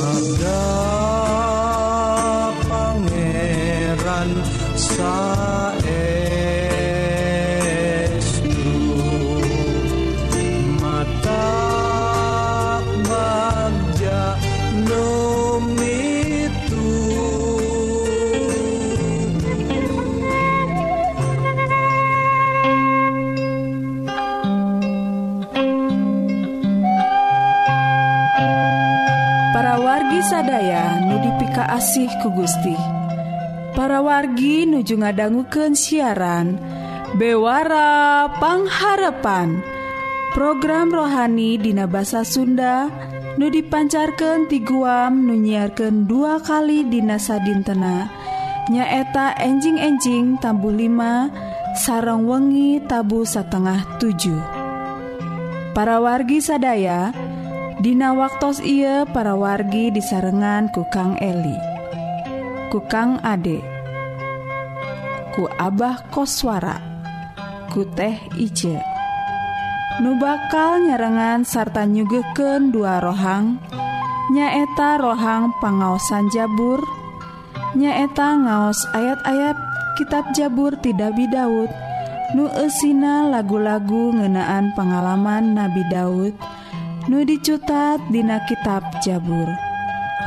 Ada pangeran sa kasih ku Gusti. Para wargi nuju ngadangguken siaran bewara pangharapan. Program rohani Dina bahasa Sunda nu dipancarkan ti guam nunyiarkan dua kali Dina sadintena nyaeta enjing-enjing tabu 5 sarang wengi tabu setengah 7 para wargi sadaya Dina waktos ia para wargi disarengan ku Kang Eli. ku Kang Ade ku Abah Koswara ku teh Ije. Nu bakal nyarengan sarta nyugeken dua rohang nyaeta rohang pangaosan Jabur nyaeta ngaos ayat-ayat kitab Jabur tidak Daud. Nu esina lagu-lagu ngenaan pengalaman Nabi Daud nu dicutat dina kitab Jabur.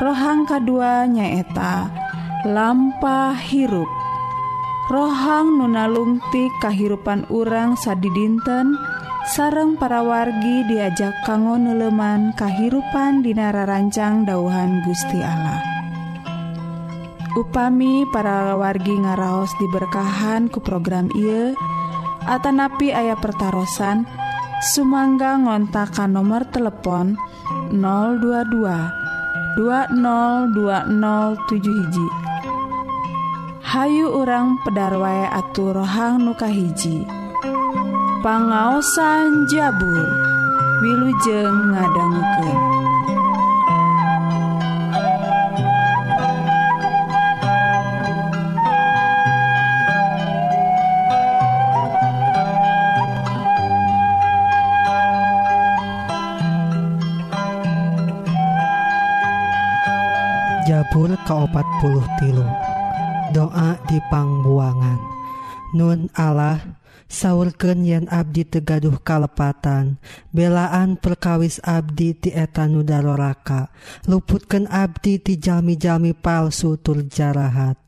Rohang kedua nyaeta lampa hirup. Rohang nunalungti kahirupan urang sadi dinten sareng para wargi diajak kanggo neleman kahirupan dinara rancang dauhan Gusti Allah. Upami para wargi ngaraos diberkahan ku program I Atanapi ayah pertaran Sumangga ngontakan nomor telepon 022 2020 hiji. Hayu orang pedarway atur rohang nuka hiji pangaosan jabur Wilujeng ngadangguken. Jabur ke 40 tilu. doa dipangbuangan Nun Allah sauurken yen Abdi tegaduh kalepatan belaan perkawis Abdi tietan nudaroraka luputken Abdi tijami-jami palsu turjarahat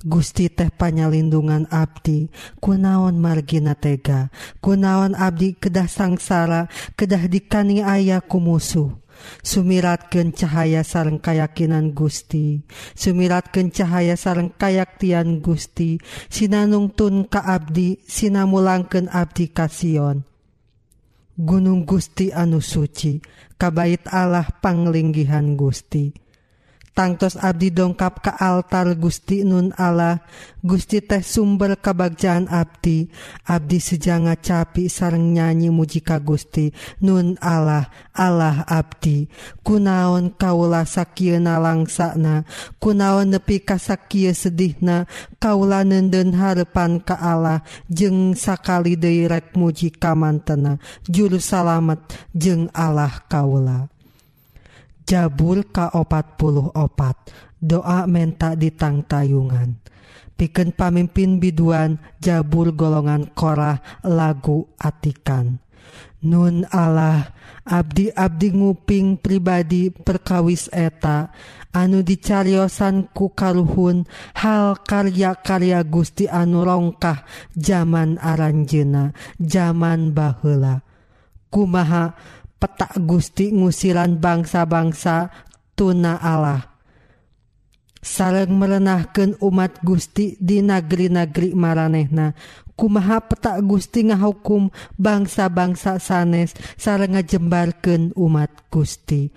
Gusti teh panyalindungan Abdi kunaon margina tega kunaon Abdi kedah sangsara kedah dikani ayaku musuh sumiratken cahaya sareng kayakakinan Gusti. Sumiratken cahaya sareng kayaktian Gusti. Sinanungtun ka Abdi sinamulangken Abdi kasion Gunung Gusti anu suci kabait Allah panglinggihan Gusti. tangtos Abdi dongkap ke altar Gusti Nun Allah. Gusti teh sumber kebagjaan Abdi. Abdi sejanga capi sareng nyanyi mujika Gusti Nun Allah Allah Abdi. Kunaon kaula sakieuna langsana? Kunaon nepi ka sakieu sedihna? Kaula nenden harepan ka Allah. Jeung sakali deui rek muji kamantena juru salamet jeung Allah kaula. Jabul ka44 doa menta ditang tayungan. Piken pamimpin biduan Jabul golongan korah lagu atikan. Nun Allah Abdi-abdi nguping pribadi perkawis eta anu dicariosan ku karuhun hal karya-karya Gusti anu rongkah zaman Aranjena zaman Bahela kumaha petak Gusti ngusilan bangsa-bangsa tuna Allah. Sareng merenahkan umat Gusti di negeri-negeri maranehna kumaha petak Gusti ngahukum bangsa-bangsa sanes sareng ngajembarkan umat Gusti.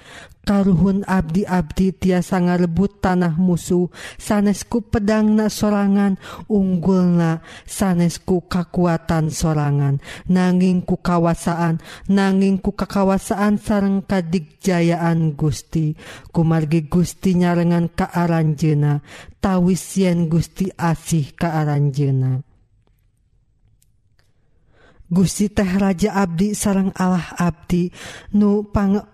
karuhun abdi-abdi tiasa ngarebut tanah musuh. Sanesku pedangna sorangan unggulna sanesku kakuatan sorangan. Nanging ku kawasaan nanging ku kakawasaan sareng kadigjayaan Gusti. Kumargi Gusti nyarengan kaaranjena tawis yen Gusti asih kaaranjena Gusti teh Raja Abdi sarang Allah Abdi nupang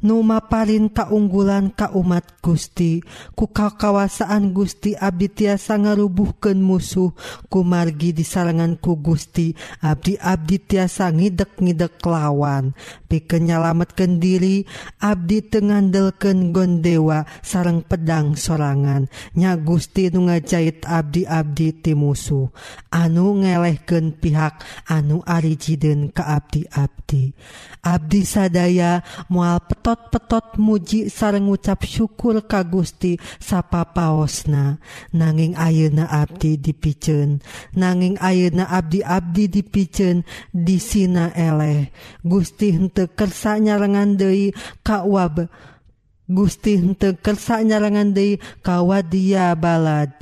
numa parinta unggulan ka umat Gusti. Kuka kawasaan Gusti Abdi tiasa ngarubuhken musuh. Kumargi di sarangan ku Gusti Abdi Abdi tiasa ngidek ngidek lawan pikennyalametken diri Abdi tengandelken gondewa sarang pedang sorangan. Nya Gusti nu ngajait Abdi Abdi ti musuh. Anu ngelehken pihak anu arijiden ke Abdi Abdi Abdi sadaya mual peto petot-petot muji sareng ngucap syukur ka Gusti sapa paosna nanging ayeuna abdi dipicen. Nanging ayeuna abdi-abdi dipicen disina eleh. Gusti henteu kersa nyarengan deui ka wab. Gusti henteu kersa nyarengan deui ka wadia balad.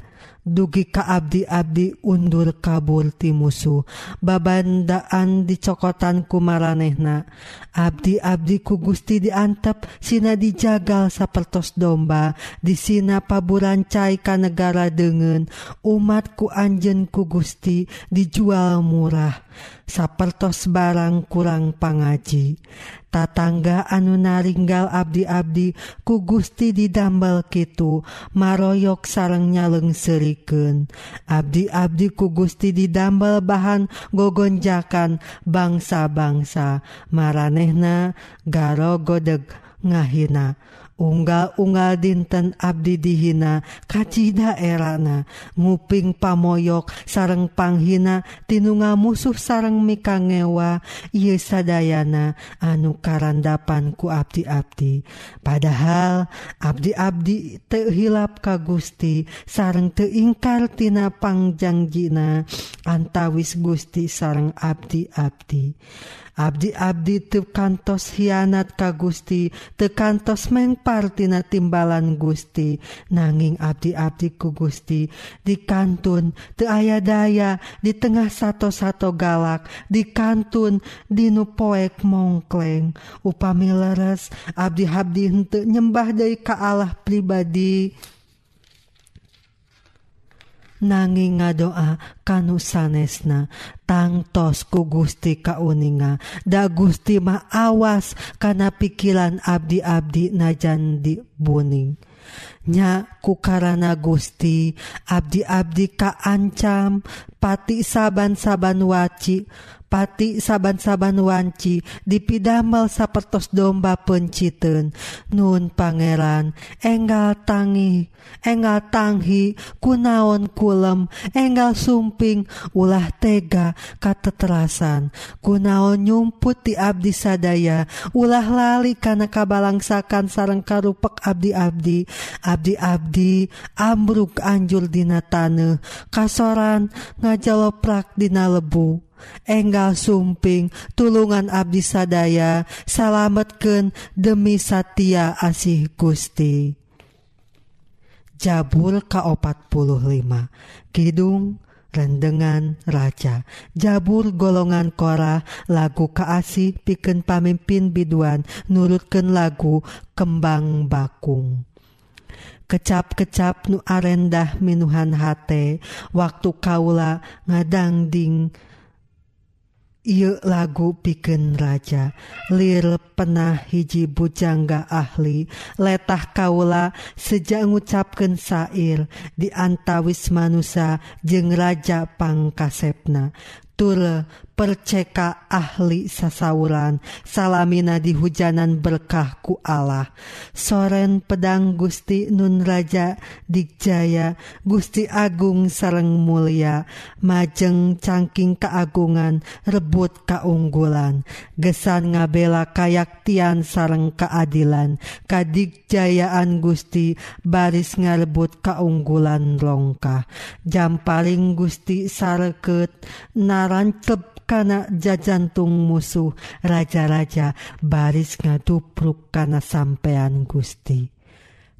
dugi ka abdi-abdi undur kabur ti musuh. Babandaan dicokotan ku maranehna. Abdi-abdi ku Gusti diantep Sina dijagal sapertos domba. Disina paburancai ka negara umat umatku Anjen ku Gusti dijual murah. sapertos barang kurang pangaji. Tatangga anu naringgal abdi-abdi ku Gusti didambel Kitu maroyok sarang nyaleng seriken abdi-abdi ku Gusti didambel bahan gogonjakan bangsa-bangsa. Maranehna garo godeg ngahina. unggal-unggal dinten Abdi dihina kacita erana. Nguping pamoyok sareng panghina tinunga musuh sareng mikangewa. Yesadayana anu karandapan ku abdi-abdi. Padahal abdi-abdi tehilap ka Gusti sareng teingkartina panjangjina antawis Gusti sareng abdi-abdi. Abdi-abdi tekantos hianat ka Gusti tekantos mengpartina timbalan Gusti nanging abdi-abdi ku Gusti di kantun te aya daya di tengah satu-satu galak di kantun dinu poek mongkleng upami leres Abdi Abdi hente nyembah dari ka Allah pribadi. nanging nga doa kanu sanesna tangtos ku Gusti kauninga. Da Gusti mah awas kana pikiran abdi-abdi najan di buning. Nya ku karana Gusti abdi-abdi kaancam pati saban-saban waci pati saaban-saban wanci dipidamel sapertos domba penciten. Nun Pangeran enggal tangi enggal tanghi kunaon kulem enggal sumping ulah tega kateterasan. Kunaon nyumput di Abdi sadaya ulah lali karena kabalangsakan sarang karupek Abdi-abdi. Abdi-abdi ambruk Anjurdina tane kasoran ngajalo prakdina lebu. Enggal sumping tulungan Abdi sadaya salametken demi Satya asih Gusti. Jabul K45 Kidung rendengan raja. Jabur golongan kora lagu kaasih piken pamimpin biduan nurutken lagu kembang bakung. Kecap-kecap nu arendah minuhan hate waktu kaula ngadangding yuk lagu piken raja. Lir penah hiji bujangga ahli. Letah kaula sejak ngucapken di diantawis manusa jeng raja pangkasepna. Tule perceka ahli sasauran. Salamina di hujanan berkahku Allah. Soren pedang Gusti Nun Raja Dijaya Gusti Agung sareng mulia majeng cangking keagungan rebut kaunggulan gesan ngabela kayaktian sareng keadilan. Kadikjayaan Gusti baris ngarebut kaunggulan longkah jam paling Gusti sareket narancep kana jajantung musuh raja-raja baris ngadupruk kana sampean Gusti.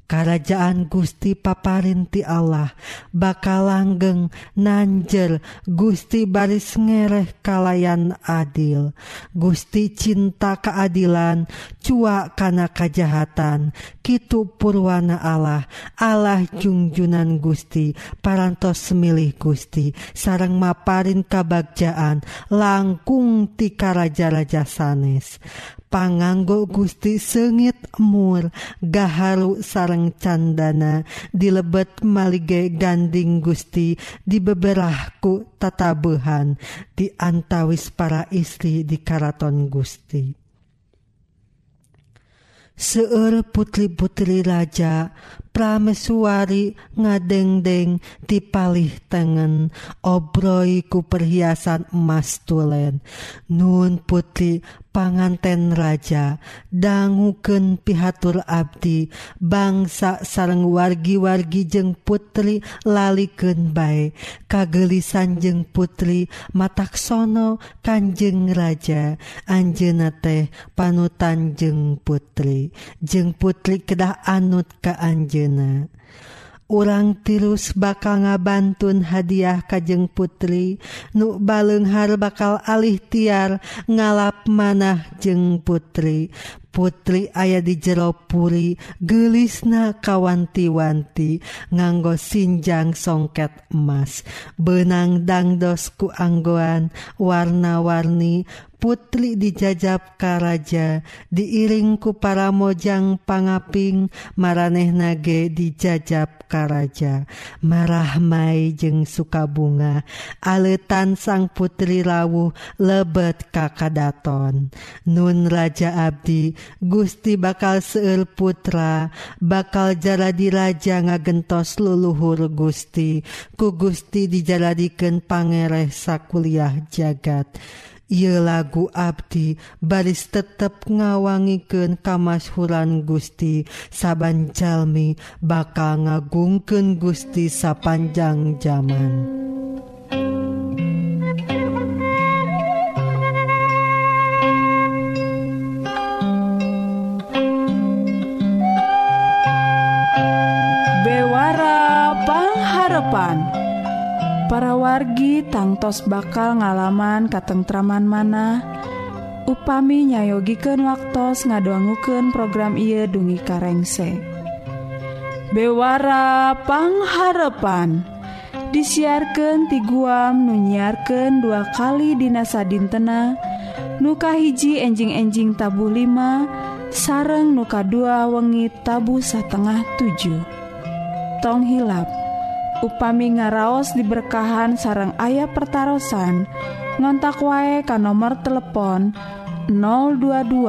kerajaan Gusti paparinti Allah bakal langgeng nanjer Gusti baris ngereh kalayan adil. Gusti cinta keadilan cua kana kajahatan Kitu purwana Allah. Allah jungjunan Gusti parantos semilih Gusti. Sarang maparin kabagjaan langkung ti raja-raja sanes. panganggo Gusti sengit mur gaharu sareng candana. Dilebet malige ganding Gusti dibeberahku tatabuhan diantawis para istri di karaton Gusti. Seueur putri-putri raja pramesuari ngadengdeng ti palih tengen obroi ku perhiasan emas tulen. Nun putri panganten raja danguken pihatur Abdi bangsa sareng wargi-wargi jeng putri laliken baik kagelisan jeng putri mataksono Kanjeng raja. Anjena teh panutan jeng putri. Jeng putri kedah anut ke Anjena orang tirus bakal ngabantun hadiah kajeng putri. Nu balenghar bakal alih tiar ngalap manah jeng putri. Putri aya di jeropuri gelisna kawanti-wanti nganggo sinjang songket emas. Benang dangdosku anggoan warna-warni Putri dijajab Karaja diiringku para mojang pangaping maraneh nage dijajab Karaja marahmai jeung sukabunga aletan sang putri rawuh lebet kakadaton Nun Raja Abdi Gusti bakal seul putra bakal jaladi raja ngagentos leluhur Gusti ku Gusti dijaladikan pangereh sakuliah jagat. ia lagu Abdi baris tetep ngawangiken kamashuran Gusti Sabanjalmi bakal ngagungken Gusti sapanjang zaman. Margi tangtos bakal ngalaman katentraman mana? Upami nyayogiken waktos ngadoanguken program ieu dungi karengse. Bewara pangharepan disiarkan ti guam nunyiarkan dua kali dinasa dintena nuka hiji enjing-enjing tabu 5 sareng nuka dua wengi tabu setengah 7 tong hilap. Upami ngaraos diberkahan sarang ayah pertaran ngontak wae ka nomor telepon 022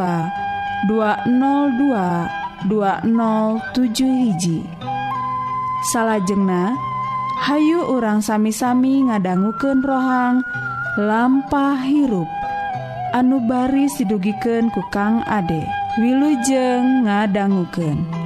202 207 hiji. Salahjengna Hayu urang sami-sami ngadangguken rohang lampah hirup. Anu bari sidugiken ku Kang Ade. Wilujeng ngadangguken.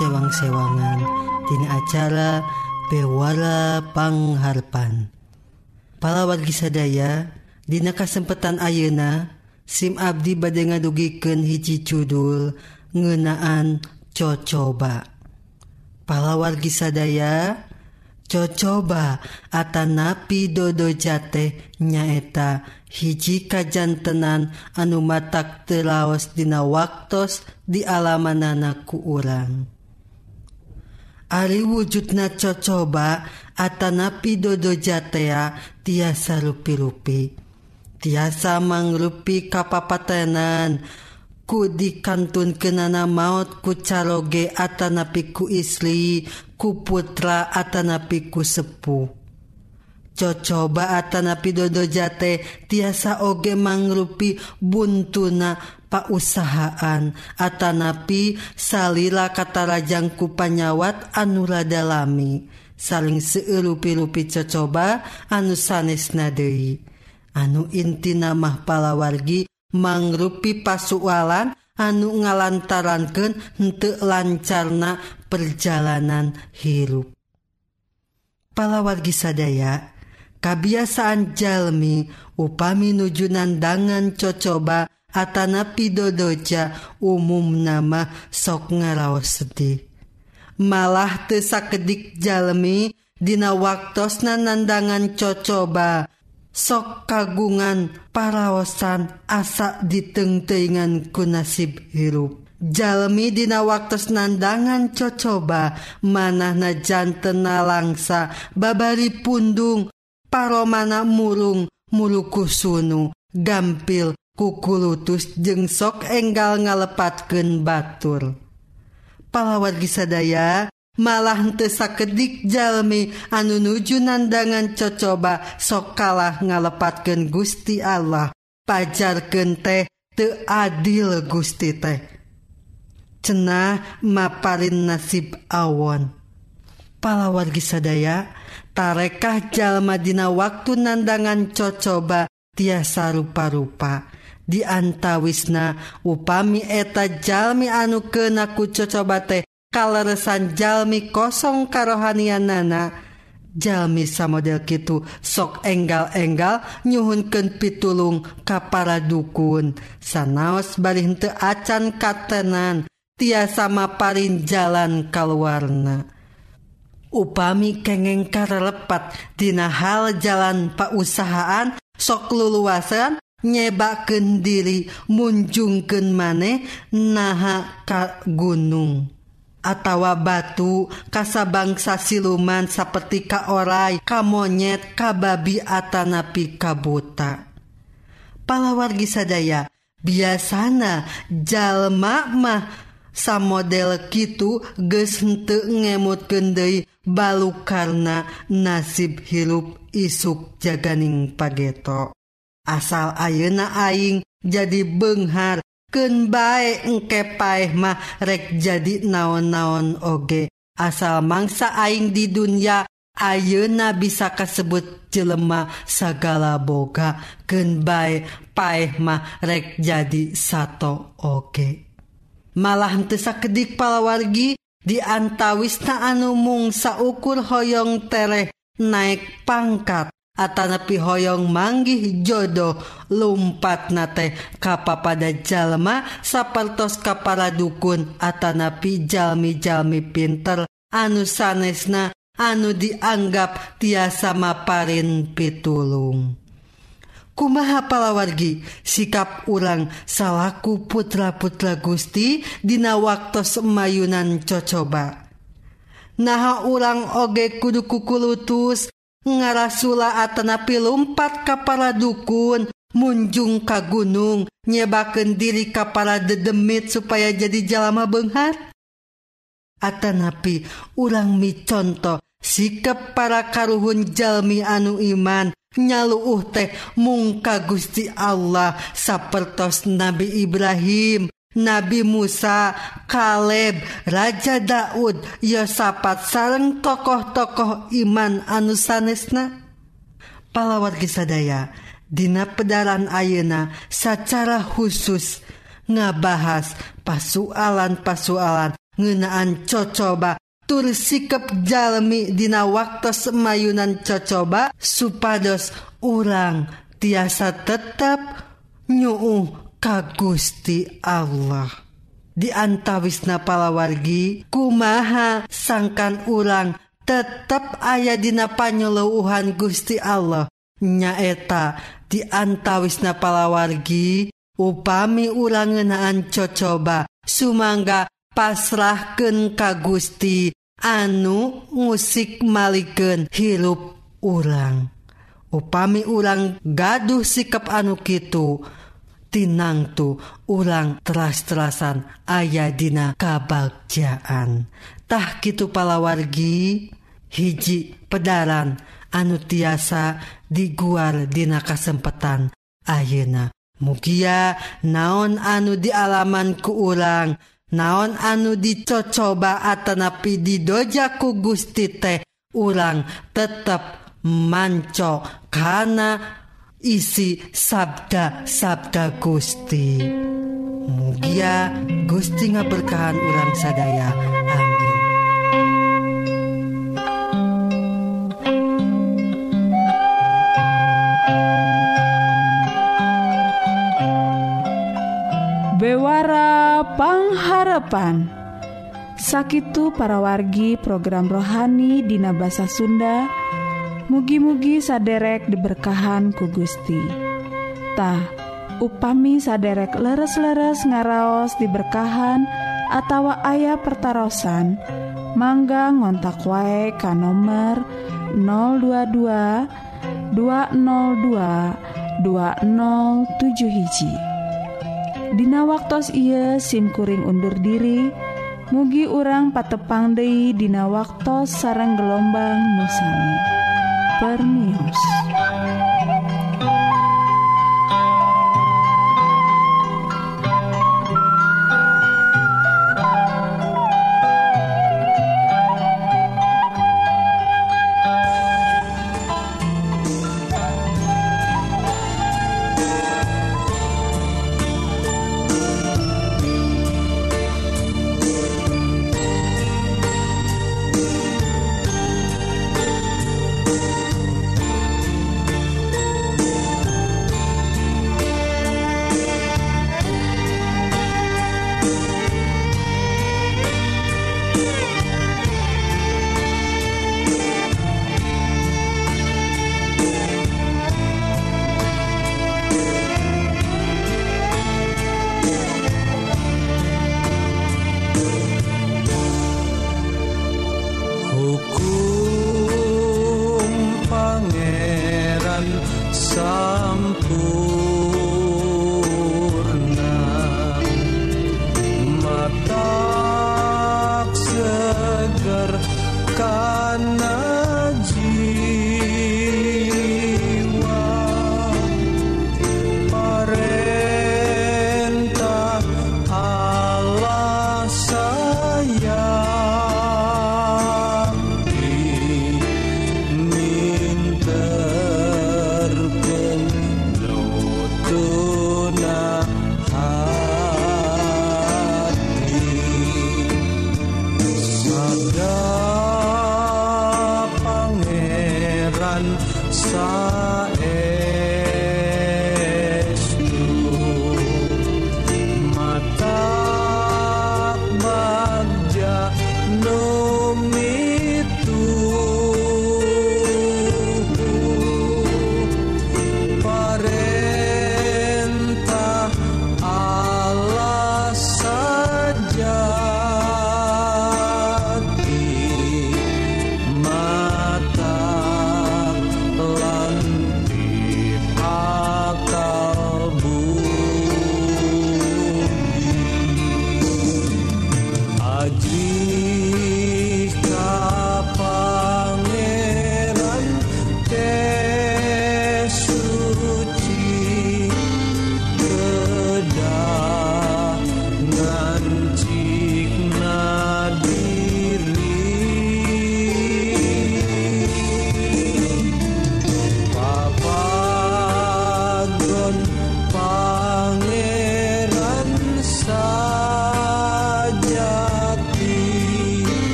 sewang-sewangan. Dina acara Bewalapangharpan Palawargi sadaya Dina kasempatan Ayeuna SIM Abdi bade ngadugiken hiji judul ngenaan cocoba. Palawargi sadaya cocoba Atanapi Dodo Jate nyaeta hiji kajantenan anu matak telaos dina waktos di alamanana ku urang. Ari wujudna cocoba Atanapi dodo jatea tiasa rupi-rupi. Tiasa mangrupi kapapatenan. Ku dikantun kenana maut ku caloge Atanapi ku isli ku putra Atanapi ku sepuh. cocobaatan napidodo jate tiasa oge mangrupi buntuna pausahaan. Atanapi salila kata rajangku panyawat anuradalami saling seurupi-rupi cocoba anu sanes nadei anu inti namah palawargi mangrupi pasualan anu ngalantarankan untuk lancarna perjalanan hirup. Palawargi sadaya kabiasaan jalmi upami nujunandangan cocoba atanapi dodoja umum nama sok ngaraos sedih. Malah tesakedik jalmi Dina waktos nanandangan cocoba sok kagungan paraosan asa ditengteingan ku nasib hirup. Jalmi dina waktos nandangan cocoba manah na jantena langsa babari pundung paromana murung muluku sunu. Gampil kukulutus jeung sok enggal ngalepatken batur. Palawat gisadaya malahntesa kedik Jalmi anu nuju nandangan cocoba sok kalah ngalepatken Gusti Allah. Pajarken teh te adil Gusti teh. Cenah maparin nasib awon. Palawar gisadaya tarekah Jalmadina waktu nandangan cocoba tiasa rupa-rupa. Dianta Wisna upami eta Jalmi anu kenaku cocoba teh kaleresan Jalmi kosong karohanian nana. Jalmi samodel Kitu sok enggal-enggal nyuhunken pitulung kapara dukun. Sanaos balinte acan katenan tiasa maparin jalan kalwarna. upami kengeng karelepat Dina hal jalan pausahaan sok luluasan nyebaken diri munjungken maneh naha ka gunung atawa batu kasabangsa siluman seperti monyet ka babi atanapi kabuta palawargi sadaya biasana jalma mah samodel kitu gesente ngemut gendei balu karena nasib hirup isuk jaganing pageto. Asal ayeuna aing jadi benghar Ken bae engke paeh mah rek jadi naon-naon oge. Asal mangsa aing di dunia ayeuna bisa kasebut jelema sagala boga. Ken bae paeh mah rek jadi sato oge. Malah teu kedik palawargi diantawisna anu mung saukur hoyong tereh naik pangkat atanapi hoyong manggih jodoh lumpat nate kapa pada jalma sapartos kapara dukun atanapi jalmi-jalmi pinter anu sanesna anu dianggap tiasa maparin pitulung. kumaha palawargi? Sikap urang salahku putra-putra Gusti Dina waktu semayunan cocoba. Naha urang oge kudu kukulutus ngarasula atanapi lumpat kapala dukun munjung ka gunung nyebaken diri kapala dedemit supaya jadi jalama Benghar Atanapi urang mi contoh sikap para karuhun Jalmi anu iman nyaluuh teh mungka Gusti Allah sapertos Nabi Ibrahim Nabi Musa Kaleb Raja Daud Yosafat sareng tokoh-tokoh iman anu sanesna. Palawat sadaya Dina pedaran Ayeuna secara khusus ngabahas pasualan-pasualan ngenaan cocoba tur sikap jalmi dina waktu semayunan cocoba supados urang tiasa tetap nyuuh ka Gusti Allah. Diantawisna palawargi kumaha sangkan urang tetap aya dina panyeleuhan Gusti Allah. Nyaeta diantawisna palawargi upami urang ngenaan cocoba sumangga pasrahken ka Gusti anu musik maliken hirup urang upami urang gaduh sikap anu Kitu tinangtu urang teras-terasan ayadina kabagjaan.tah Kitu palawargi hiji pedaran anu tiasa diguar dina kasempatan Ayeuna. Mugia naon anu dialaman ku urang naon anu dicocoba Atanapi di dojaku Gusti teh ulang tetap mancokana isi sabda sabda Gusti mugia Gusti nga berkahan urang sadaya. Amin. Bewara pangharapan. Sakitu para wargi program rohani Dina bahasa Sunda. Mugi-mugi saderek diberkahan ku Gusti. Ta upami saderek leres-leres ngaraos diberkahan atawa ayah pertaran mangga ngontak wae ka nomor 022 202 2007 hiji Dina waktu ia simkuring undur diri mugi urang patepang Dei Dina waktu sarang gelombang nusami permios